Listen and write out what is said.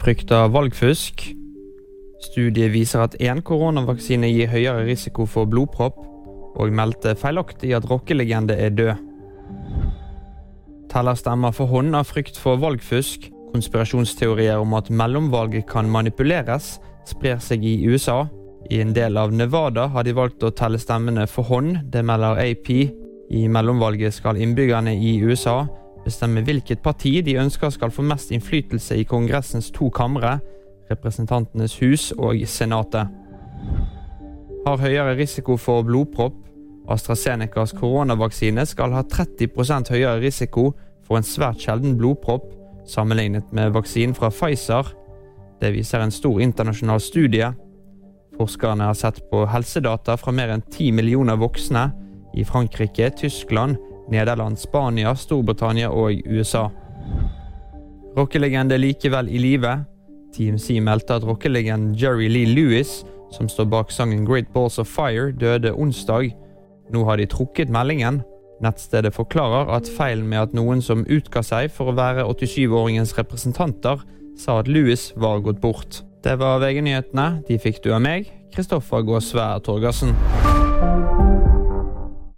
frykter valgfusk. Studiet viser at én koronavaksine gir høyere risiko for blodpropp, og meldte feilaktig at rockelegende er død. Teller stemmer for hånd av frykt for valgfusk. Konspirasjonsteorier om at mellomvalget kan manipuleres, sprer seg i USA. I en del av Nevada har de valgt å telle stemmene for hånd, det melder AP. I mellomvalget skal innbyggerne i USA bestemme hvilket parti de ønsker skal få mest innflytelse i Kongressens to kamre, Representantenes hus og Senatet. Har høyere risiko for blodpropp. AstraZenecas koronavaksine skal ha 30% høyere risiko for en svært sjelden blodpropp sammenlignet med vaksinen fra Pfizer. Det viser en stor internasjonal studie. Forskerne har sett på helsedata fra mer enn 10 millioner voksne i Frankrike, Tyskland, Nederland, Spania, Storbritannia og USA. Rockelegende likevel i live. TMC meldte at rockelegenden Jerry Lee Lewis, som står bak sangen Great Balls of Fire, døde onsdag. Nå har de trukket meldingen. Nettstedet forklarer at feilen med at noen som utga seg for å være 87-åringens representanter, sa at Lewis var gått bort. Det var VG-nyhetene. De fikk du av meg, Kristoffer Gåsvær Torgersen.